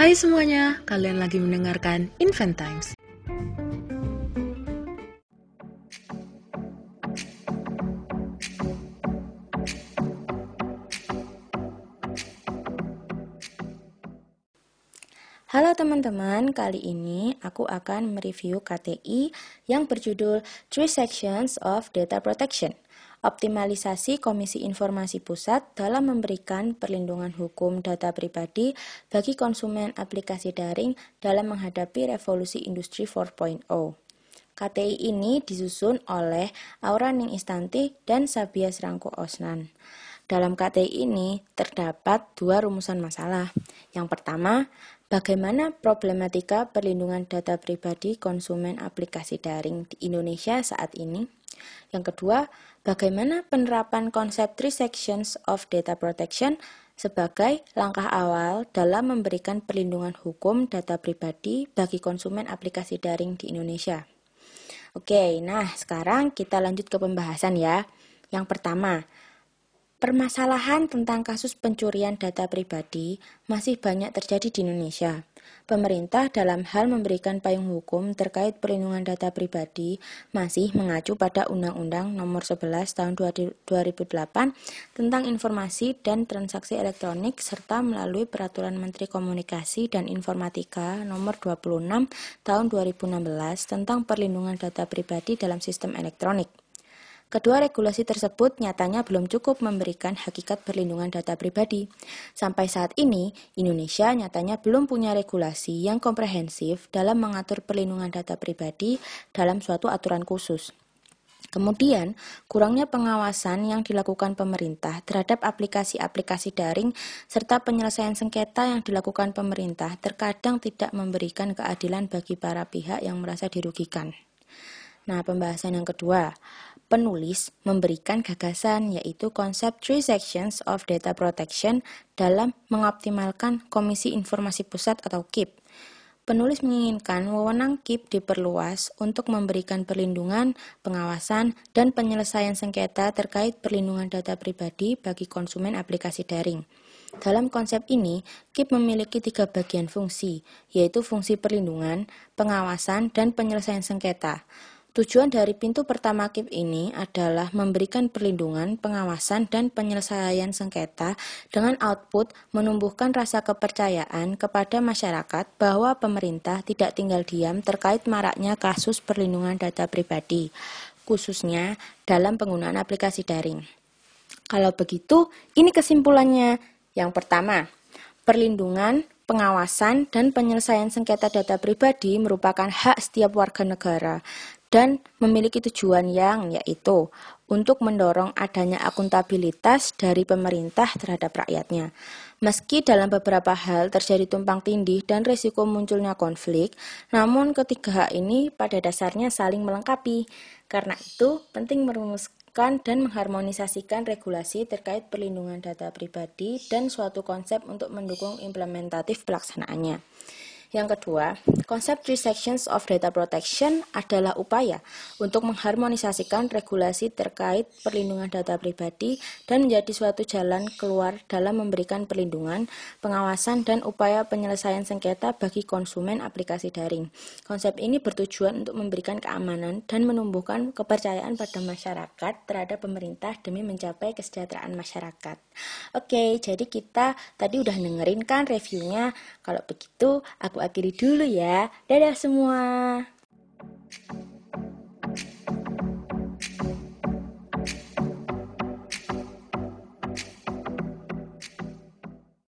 Hai semuanya, kalian lagi mendengarkan Invent Times. Halo teman-teman, kali ini aku akan mereview KTI yang berjudul Three Sections of Data Protection. Optimalisasi Komisi Informasi Pusat dalam memberikan perlindungan hukum data pribadi bagi konsumen aplikasi daring dalam menghadapi revolusi industri 4.0. KTI ini disusun oleh Aura Ning Istanti dan Sabias Rangko Osnan. Dalam KTI ini terdapat dua rumusan masalah. Yang pertama, bagaimana problematika perlindungan data pribadi konsumen aplikasi daring di Indonesia saat ini? Yang kedua, bagaimana penerapan konsep three sections of data protection sebagai langkah awal dalam memberikan perlindungan hukum data pribadi bagi konsumen aplikasi daring di Indonesia. Oke, nah sekarang kita lanjut ke pembahasan ya. Yang pertama, Permasalahan tentang kasus pencurian data pribadi masih banyak terjadi di Indonesia. Pemerintah dalam hal memberikan payung hukum terkait perlindungan data pribadi masih mengacu pada Undang-Undang Nomor 11 Tahun 2008 tentang informasi dan transaksi elektronik serta melalui Peraturan Menteri Komunikasi dan Informatika Nomor 26 Tahun 2016 tentang perlindungan data pribadi dalam sistem elektronik. Kedua regulasi tersebut nyatanya belum cukup memberikan hakikat perlindungan data pribadi. Sampai saat ini, Indonesia nyatanya belum punya regulasi yang komprehensif dalam mengatur perlindungan data pribadi dalam suatu aturan khusus. Kemudian, kurangnya pengawasan yang dilakukan pemerintah terhadap aplikasi-aplikasi daring serta penyelesaian sengketa yang dilakukan pemerintah terkadang tidak memberikan keadilan bagi para pihak yang merasa dirugikan. Nah, pembahasan yang kedua, penulis memberikan gagasan yaitu konsep Three Sections of Data Protection dalam mengoptimalkan Komisi Informasi Pusat atau KIP. Penulis menginginkan wewenang KIP diperluas untuk memberikan perlindungan, pengawasan, dan penyelesaian sengketa terkait perlindungan data pribadi bagi konsumen aplikasi daring. Dalam konsep ini, KIP memiliki tiga bagian fungsi, yaitu fungsi perlindungan, pengawasan, dan penyelesaian sengketa. Tujuan dari pintu pertama KIP ini adalah memberikan perlindungan, pengawasan, dan penyelesaian sengketa dengan output menumbuhkan rasa kepercayaan kepada masyarakat bahwa pemerintah tidak tinggal diam terkait maraknya kasus perlindungan data pribadi, khususnya dalam penggunaan aplikasi daring. Kalau begitu, ini kesimpulannya. Yang pertama, perlindungan, pengawasan, dan penyelesaian sengketa data pribadi merupakan hak setiap warga negara dan memiliki tujuan yang yaitu untuk mendorong adanya akuntabilitas dari pemerintah terhadap rakyatnya. Meski dalam beberapa hal terjadi tumpang tindih dan risiko munculnya konflik, namun ketiga hak ini pada dasarnya saling melengkapi. Karena itu, penting merumuskan dan mengharmonisasikan regulasi terkait perlindungan data pribadi dan suatu konsep untuk mendukung implementatif pelaksanaannya. Yang kedua, konsep Three Sections of Data Protection adalah upaya untuk mengharmonisasikan regulasi terkait perlindungan data pribadi dan menjadi suatu jalan keluar dalam memberikan perlindungan, pengawasan, dan upaya penyelesaian sengketa bagi konsumen aplikasi daring. Konsep ini bertujuan untuk memberikan keamanan dan menumbuhkan kepercayaan pada masyarakat terhadap pemerintah demi mencapai kesejahteraan masyarakat. Oke, jadi kita tadi udah dengerin kan reviewnya. Kalau begitu, aku akhiri dulu ya. Dadah semua.